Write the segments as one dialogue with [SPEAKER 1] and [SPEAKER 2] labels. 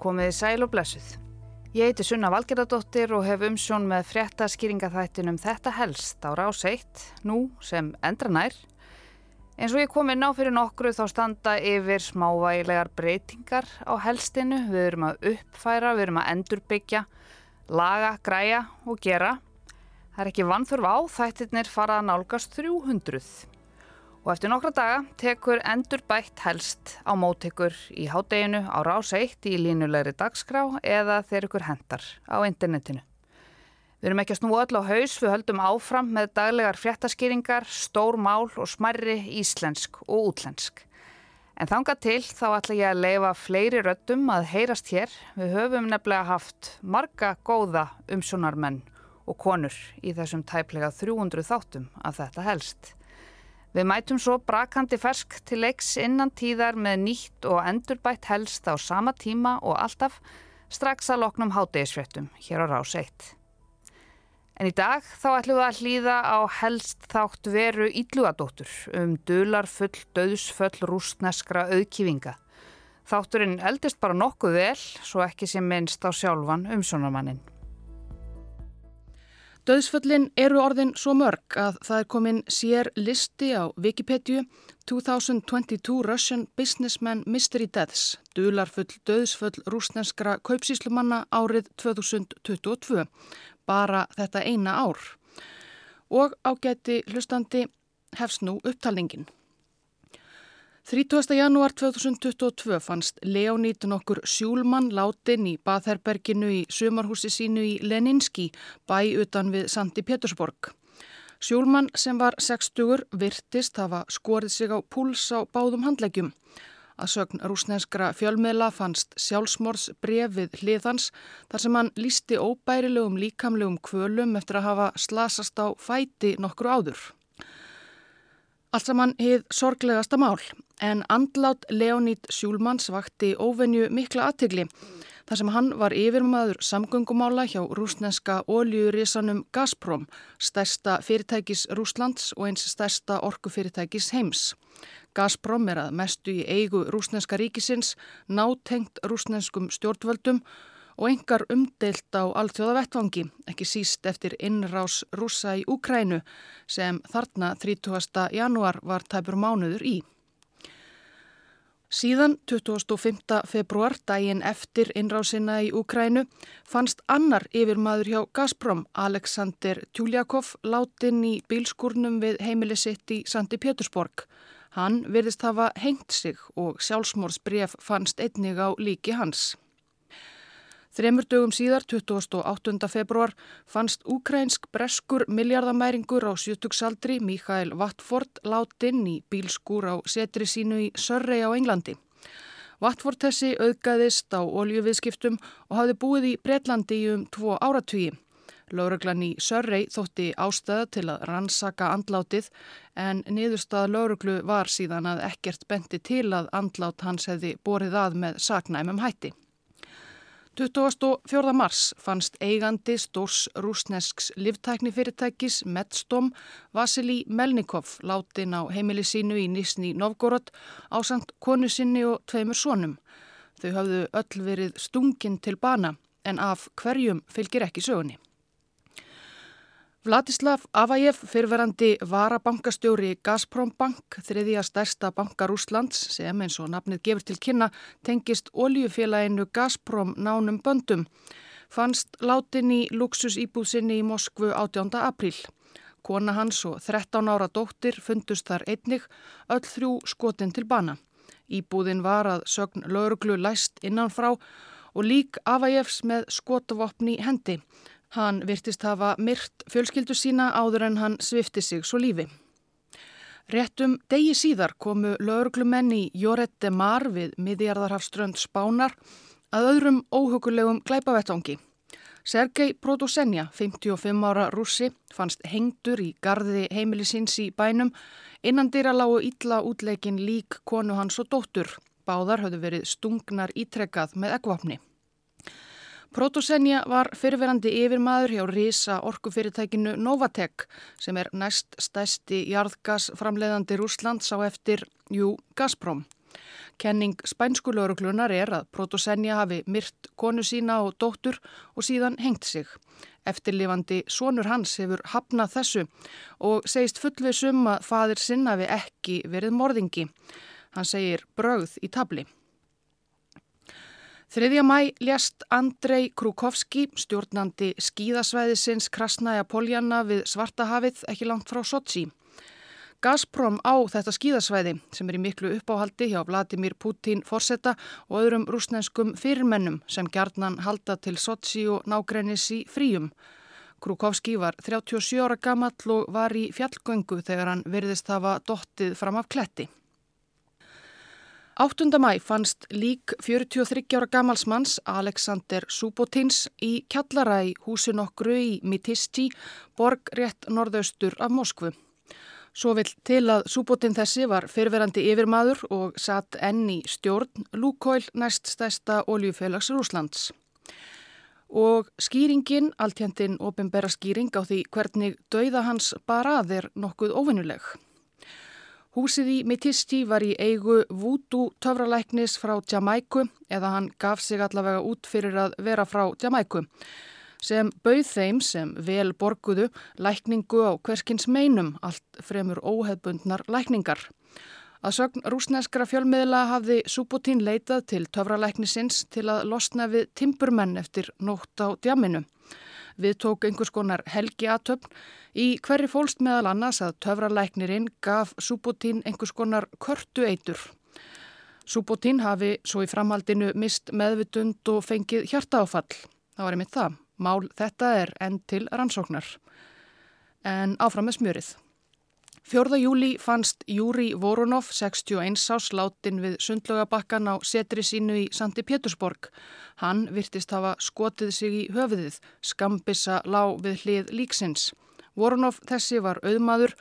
[SPEAKER 1] komiði sæl og blessuð. Ég heiti Sunna Valgerðardóttir og hef umsjón með frétta skýringaþættinum Þetta helst á rás 1, nú sem endra nær. Eins og ég kom inn á fyrir nokkru þá standa yfir smávægilegar breytingar á helstinu. Við erum að uppfæra, við erum að endurbyggja, laga, græja og gera. Það er ekki vannþurf á, þættirnir fara að nálgast 300. Og eftir nokkra daga tekur endur bætt helst á móttekur í hádeginu á rás 1 í línulegri dagskrá eða þeir ykkur hendar á internetinu. Við erum ekki að snúa öll á haus, við höldum áfram með daglegar fréttaskýringar, stór mál og smerri íslensk og útlensk. En þanga til þá ætla ég að leifa fleiri röttum að heyrast hér. Við höfum nefnilega haft marga góða umsjónarmenn og konur í þessum tæplega 300 þáttum af þetta helst. Við mætum svo brakandi fersk til leiks innan tíðar með nýtt og endurbætt helst á sama tíma og alltaf strax að loknum hátegisfjöttum hér á rás 1. En í dag þá ætlum við að hlýða á helst þátt veru íllugadóttur um dular full döðsföll rústneskra auðkífinga. Þátturinn eldist bara nokkuð vel svo ekki sem minnst á sjálfan umsónarmannin.
[SPEAKER 2] Döðsföllin eru orðin svo mörg að það er komin sér listi á Wikipedia 2022 Russian Businessman Mystery Deaths, dularfull döðsföll rúsnenskra kaupsíslumanna árið 2022, bara þetta eina ár. Og ágæti hlustandi hefst nú upptalningin. 30. janúar 2022 fannst Leonid nokkur sjúlmann látin í Baðherberginu í sumarhúsi sínu í Leninski, bæ utan við Sandi Petersborg. Sjúlmann sem var 60 virtist hafa skorið sig á púls á báðum handleggjum. Að sögn rúsnenskra fjölmiðla fannst sjálfsmors brefið hliðans þar sem hann lísti óbærilegum líkamlegum kvölum eftir að hafa slasast á fæti nokkru áður. Allt saman hið sorglegasta mál en andlát Leonid Sjúlmanns vakti óvenju mikla aðtigli þar sem hann var yfirmaður samgöngumála hjá rúsneska oljurisanum Gazprom, stærsta fyrirtækis Rúslands og eins stærsta orkufyrirtækis heims. Gazprom er að mestu í eigu rúsneska ríkisins, nátengt rúsneskum stjórnvöldum og engar umdeilt á alþjóða vettvangi, ekki síst eftir innrás rúsa í Úkrænu sem þarna 30. januar var tæpur mánuður í. Síðan 25. februar, daginn eftir innrásina í Úkrænu, fannst annar yfirmaður hjá Gazprom, Alexander Tjúliakov, látin í bílskurnum við heimili sitt í Sandi Pétursborg. Hann virðist hafa hengt sig og sjálfsmórsbref fannst einnig á líki hans. Þremur dögum síðar, 28. februar, fannst úkrænsk breskur miljardamæringur á sjötugsaldri Mikael Vatford láttinn í bílskúr á setri sínu í Sörrei á Englandi. Vatford þessi auðgæðist á oljuviðskiptum og hafði búið í Breitlandi í um tvo áratugi. Lauruglan í Sörrei þótti ástæða til að rannsaka andlátið en niðurstaða lauruglu var síðan að ekkert benti til að andlát hans hefði borið að með saknæmum hætti. 24. mars fannst eigandi stórs rúsnesks livtæknifyrirtækis Medstom Vasili Melnikov látin á heimili sínu í Nisni Novgorod á samt konu sinni og tveimur sonum. Þau hafðu öll verið stungin til bana en af hverjum fylgir ekki sögunni. Vladislav Avajev, fyrverandi varabankastjóri Gazprom Bank, þriðja stærsta bankar Úslands sem eins og nafnið gefur til kynna tengist oljufélaginu Gazprom nánum böndum, fannst látin í luxusýbúðsynni í Moskvu 18. apríl. Kona hans og 13 ára dóttir fundust þar einnig öll þrjú skotin til bana. Íbúðin var að sögn lauruglu læst innanfrá og lík Avajevs með skotavopni hendi. Hann virtist hafa myrt fjölskyldu sína áður en hann svifti sig svo lífi. Réttum degi síðar komu lauruglumenn í Joret de Mar við miðjarðarhafströnd Spánar að öðrum óhugulegum glæpavettangi. Sergei Protosenja, 55 ára rússi, fannst hengdur í gardi heimilisins í bænum innan dýra lágu ítla útleikin lík konu hans og dóttur. Báðar höfðu verið stungnar ítrekkað með ekvapni. Protosenja var fyrirverandi yfirmaður hjá Risa orkufyrirtækinu Novatek sem er næst stæsti jarðgasframleðandi Rúslands á eftir Jú Gazprom. Kenning spænsku lauruglunar er að Protosenja hafi myrt konu sína og dóttur og síðan hengt sig. Eftirlifandi sonur hans hefur hafnað þessu og segist fullveisum að fadir sinn hafi ekki verið morðingi. Hann segir brauð í tabli. Þriðja mæ ljast Andrei Krúkovski, stjórnandi skíðasvæðisins Krasnaja Poljana við Svartahafið ekki langt frá Sochi. Gazprom á þetta skíðasvæði sem er í miklu uppáhaldi hjá Vladimir Putin forsetta og öðrum rúsnenskum fyrirmennum sem gjarnan halda til Sochi og nágrennis í fríum. Krúkovski var 37 ára gamall og var í fjallgöngu þegar hann virðist hafa dottið fram af kletti. 8. mæ fannst lík 43 ára gamalsmanns Alexander Subotins í kjallara í húsin okkru í Mitisti, borg rétt norðaustur af Moskvu. Svo vill til að Subotin þessi var fyrverandi yfirmaður og satt enn í stjórn Lúkóil næst stæsta oljufélags Rúslands. Og skýringin, alltjendin ofinbæra skýring á því hvernig dauða hans bara er nokkuð óvinnuleg. Húsið í Mitisti var í eigu Voodoo töfralæknis frá Jamaiku eða hann gaf sig allavega út fyrir að vera frá Jamaiku sem bauð þeim sem vel borguðu lækningu á hverskins meinum allt fremur óheðbundnar lækningar. Að sögn rúsneskra fjölmiðla hafði Subotín leitað til töfralæknisins til að losna við timburmenn eftir nótt á djaminu. Við tók einhvers konar helgi aðtöfn í hverju fólst meðal annars að töfralæknirinn gaf Subotín einhvers konar körtu eitur. Subotín hafi svo í framhaldinu mist meðvitund og fengið hjartaáfall. Það var einmitt það. Mál þetta er enn til rannsóknar. En áfram með smjörið. 4. júli fannst Júri Voronov, 61 ás, látin við sundlögabakkan á setri sínu í Sandi Pétursborg. Hann virtist hafa skotið sig í höfuðið, skambissa lág við hlið líksins. Voronov þessi var auðmaður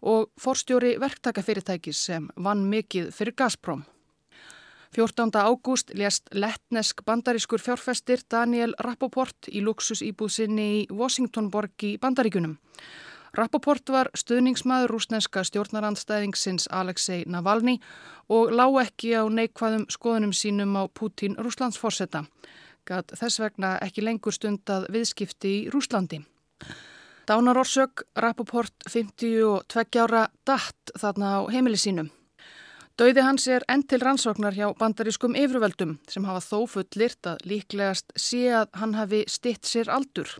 [SPEAKER 2] og forstjóri verktakafyrirtækis sem vann mikið fyrir Gazprom. 14. ágúst lést lettnesk bandarískur fjárfestir Daniel Rappaport í luxusýbúðsynni í Washingtonborg í bandaríkunum. Rappaport var stuðningsmaður rúsneska stjórnarandstæðingsins Alexei Navalny og lág ekki á neikvæðum skoðunum sínum á Putin Rúslandsforsetta. Gat þess vegna ekki lengur stundað viðskipti í Rúslandi. Dánarorsök Rappaport 52 ára datt þarna á heimili sínum. Dauði hans er enn til rannsóknar hjá bandarískum yfirvöldum sem hafa þó fullirt að líklegast sé að hann hafi stitt sér aldur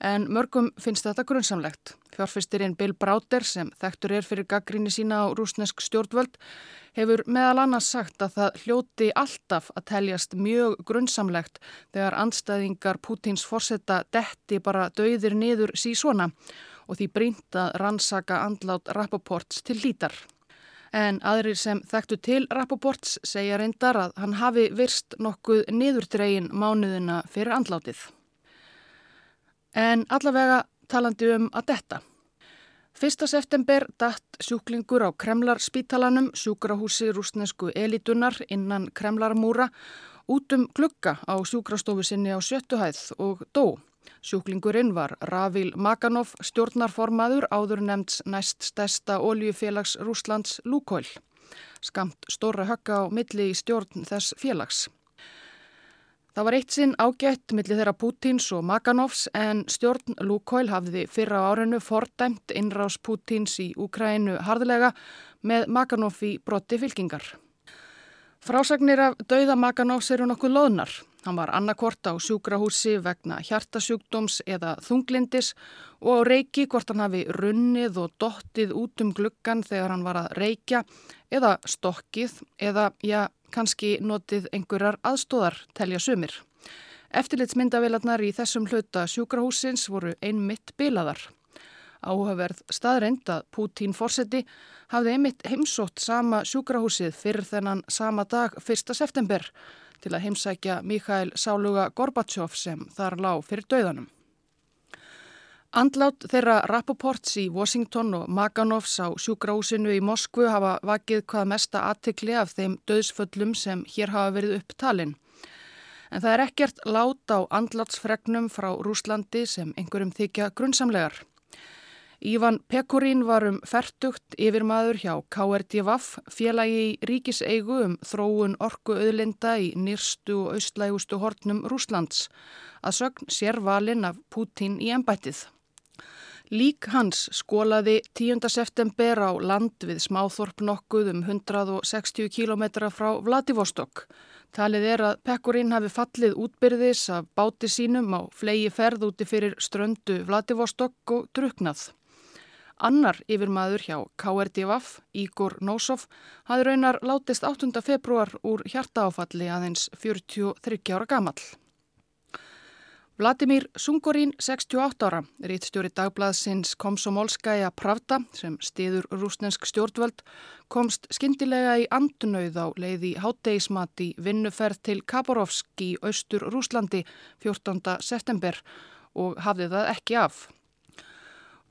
[SPEAKER 2] en mörgum finnst þetta grunnsamlegt. Fjárfyrstirinn Bill Browder sem þekktur er fyrir gaggrinni sína á rúsnesk stjórnvöld hefur meðal annars sagt að það hljóti alltaf að teljast mjög grunnsamlegt þegar andstæðingar Pútins fórsetta detti bara dauðir niður sí svona og því brínt að rannsaka andlát Rappaports til lítar. En aðrir sem þekktu til Rappaports segja reyndar að hann hafi virst nokkuð niðurdregin mánuðina fyrir andlátið. En allavega talandi um að detta. 1. september datt sjúklingur á Kremlarspítalanum, sjúkrahúsi rúsnesku elitunar innan Kremlarmúra, út um glugga á sjúkrastofu sinni á sjöttuhæð og dó. Sjúklingurinn var Ravil Maganov, stjórnarformaður áður nefnds næst stærsta oljufélags Rúslands Lúkóil. Skamt stóra högga á milli í stjórn þess félags. Það var eitt sinn ágætt millir þeirra Pútins og Maganovs en stjórn Lúkóil hafði fyrra á árinu fordæmt innrás Pútins í Úkrænu harðlega með Maganov í brotti fylkingar. Frásagnir af dauða Maganovs eru nokkuð loðnar. Hann var annarkort á sjúkrahúsi vegna hjartasjúkdóms eða þunglindis og á reiki hvort hann hafi runnið og dottið út um gluggan þegar hann var að reikja eða stokkið eða, já, kannski notið einhverjar aðstóðar telja sumir. Eftirlitsmyndavélarnar í þessum hluta sjúkrahúsins voru einmitt bilaðar. Áhugaverð staðreind að Pútín fórseti hafði einmitt heimsótt sama sjúkrahúsið fyrir þennan sama dag 1. september til að heimsækja Mikael Sáluga Gorbatsjóf sem þar lág fyrir döðanum. Andlát þeirra Rappaports í Washington og Maganovs á sjúkrahúsinu í Moskvu hafa vakið hvað mesta aðtikli af þeim döðsföllum sem hér hafa verið upptalinn. En það er ekkert lát á andlátsfregnum frá Rúslandi sem einhverjum þykja grunnsamlegar. Ívan Pekurín var um færtugt yfirmaður hjá KRDVAF, félagi í ríkiseigu um þróun orku auðlinda í nýrstu og austlægustu hortnum Rúslands, að sögn sér valin af Pútín í ennbættið. Lík hans skólaði 10. september á land við smáþorp nokkuð um 160 km frá Vladivostok. Talið er að Pekkurinn hafi fallið útbyrðis af báti sínum á flegi ferð úti fyrir ströndu Vladivostok og druknað. Annar yfirmaður hjá KRDVF, Ígor Nósov, hafði raunar látist 8. februar úr hjartaáfalli aðeins 43 ára gamall. Vladimir Sungorín, 68 ára, rítstjóri dagblaðsins Komsomolskaja Pravda sem stiður rúsnesk stjórnvöld, komst skindilega í andunauð á leiði hátteismati vinnuferð til Kaborovsk í austur Rúslandi 14. september og hafði það ekki af.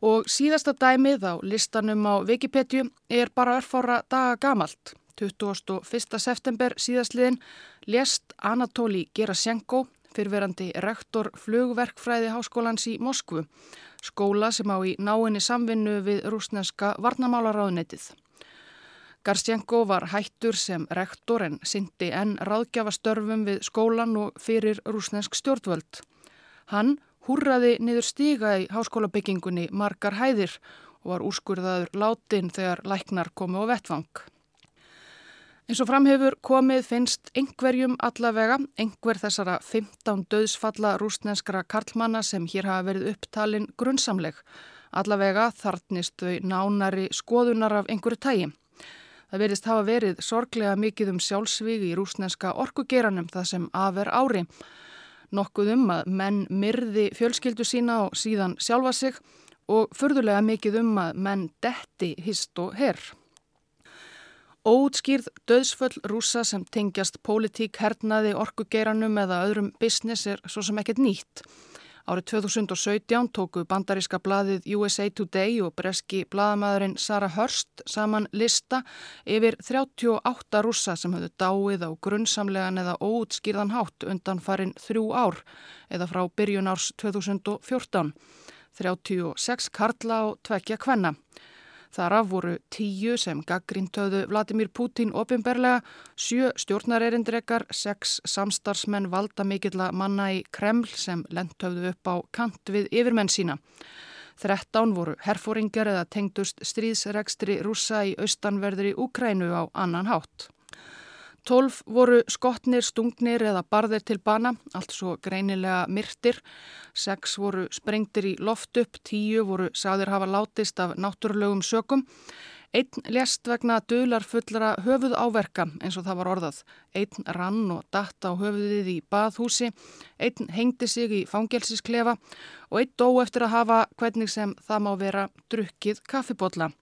[SPEAKER 2] Og síðasta dæmið á listanum á Wikipedia er bara örfára daga gamalt. 21. september síðastliðin lést Anatóli Gerashenko fyrverandi rektor flugverkfræði háskólans í Moskvu, skóla sem á í náinni samvinnu við rúsneska varnamálaráðunetið. Garstjenko var hættur sem rektor en syndi enn ráðgjafastörfum við skólan og fyrir rúsnesk stjórnvöld. Hann húrraði niður stíga í háskólabyggingunni margar hæðir og var úrskurðaður látin þegar læknar komu á vettvang. Eins og framhefur komið finnst einhverjum allavega, einhver þessara 15 döðsfalla rúsnenskra karlmanna sem hér hafa verið upptalinn grunnsamleg. Allavega þartnist þau nánari skoðunar af einhverju tægi. Það verðist hafa verið sorglega mikið um sjálfsvígi í rúsnenska orkugeranum það sem afer ári. Nokkuð um að menn myrði fjölskyldu sína og síðan sjálfa sig og fyrðulega mikið um að menn detti hist og herr. Óutskýrð döðsföll rúsa sem tengjast pólitík, hernaði, orkugeiranum eða öðrum business er svo sem ekkert nýtt. Árið 2017 tóku bandaríska bladið USA Today og breski bladamæðurinn Sara Hörst saman lista yfir 38 rúsa sem höfðu dáið á grunnsamlegan eða óutskýrðan hátt undan farin þrjú ár eða frá byrjun árs 2014. 36 karla og tvekja kvenna. Þaraf voru tíu sem gaggrintöðu Vladimir Putin ofinberlega, sjö stjórnarerindrekar, sex samstarfsmenn valda mikilla manna í Kreml sem lentöfðu upp á kant við yfirmenn sína. Þrettán voru herfóringar eða tengdust stríðsregstri rúsa í austanverðri Úkrænu á annan hátt. Tólf voru skotnir, stungnir eða barðir til bana, allt svo greinilega myrtir. Seks voru sprengtir í loft upp, tíu voru sáðir hafa látist af náttúrulegum sökum. Einn lest vegna dölar fullra höfuð áverka eins og það var orðað. Einn rann og datt á höfuðið í baðhúsi. Einn hengdi sig í fangelsísklefa og einn dó eftir að hafa hvernig sem það má vera drukkið kaffibotla.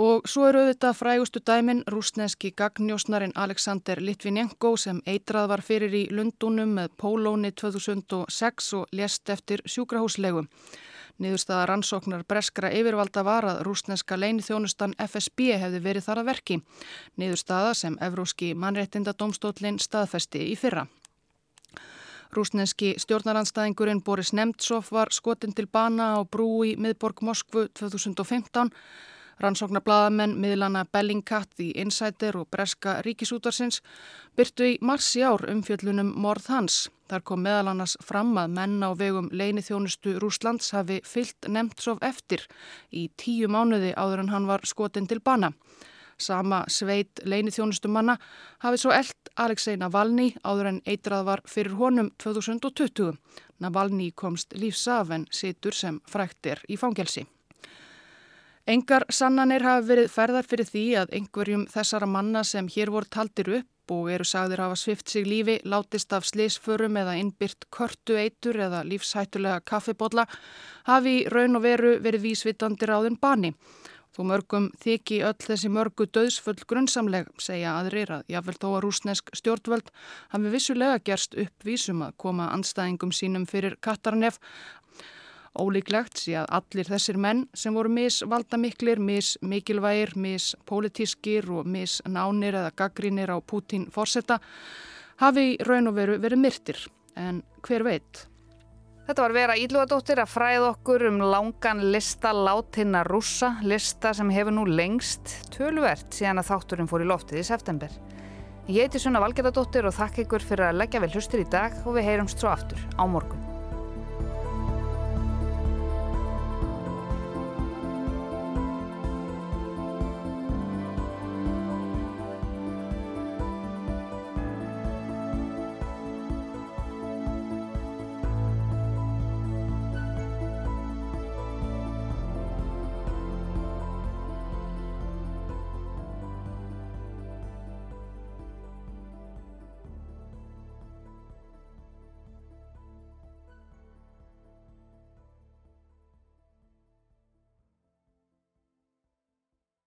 [SPEAKER 2] Og svo eru auðvitað frægustu dæmin rúsneski gagnjósnarin Alexander Litvinenko sem eitrað var fyrir í Lundunum með pólóni 2006 og lést eftir sjúkrahúslegu. Niðurstaða rannsóknar breskra yfirvalda var að rúsneska leinithjónustan FSB hefði verið þar að verki. Niðurstaða sem Evróski mannréttindadómstólinn staðfesti í fyrra. Rúsneski stjórnaranstæðingurinn Boris Nemtsov var skotin til bana á brú í miðborg Moskvu 2015 Rannsóknarbladamenn miðlana Bellingcat í Insider og Breska Ríkisútarsins byrtu í mars í ár umfjöllunum morð hans. Þar kom meðal annars fram að menn á vegum leini þjónustu Rúslands hafi fyllt Nemtsov eftir í tíu mánuði áður en hann var skotin til bana. Sama sveit leini þjónustu manna hafi svo eld Alexei Navalny áður en eitrað var fyrir honum 2020. Navalny komst lífsaf en situr sem fræktir í fangelsi. Engar sannanir hafa verið ferðar fyrir því að einhverjum þessara manna sem hér voru taldir upp og eru sagðir hafa svift sig lífi, látist af slisförum eða innbyrt körtu eitur eða lífshættulega kaffibodla hafi raun og veru verið vísvitandi ráðin bani. Þó mörgum þykji öll þessi mörgu döðsfull grunnsamleg, segja aðrir að jáfnvel þó að rúsnesk stjórnvöld hafi vissulega gerst uppvísum að koma anstæðingum sínum fyrir Katarnef Ólíklegt sé að allir þessir menn sem voru misvaldamiklir, mismikilvægir, mispolítískir og misnánir eða gaggrínir á Pútín fórsetta hafi raun og veru verið myrtir. En hver veit?
[SPEAKER 1] Þetta var vera ílúadóttir að fræða okkur um langan lista látinna rússa, lista sem hefur nú lengst tölvert síðan að þátturinn fór í loftið í september. Ég heiti Sunna Valgerðardóttir og þakk ykkur fyrir að leggja vel hlustir í dag og við heyrumst svo aftur á morgun.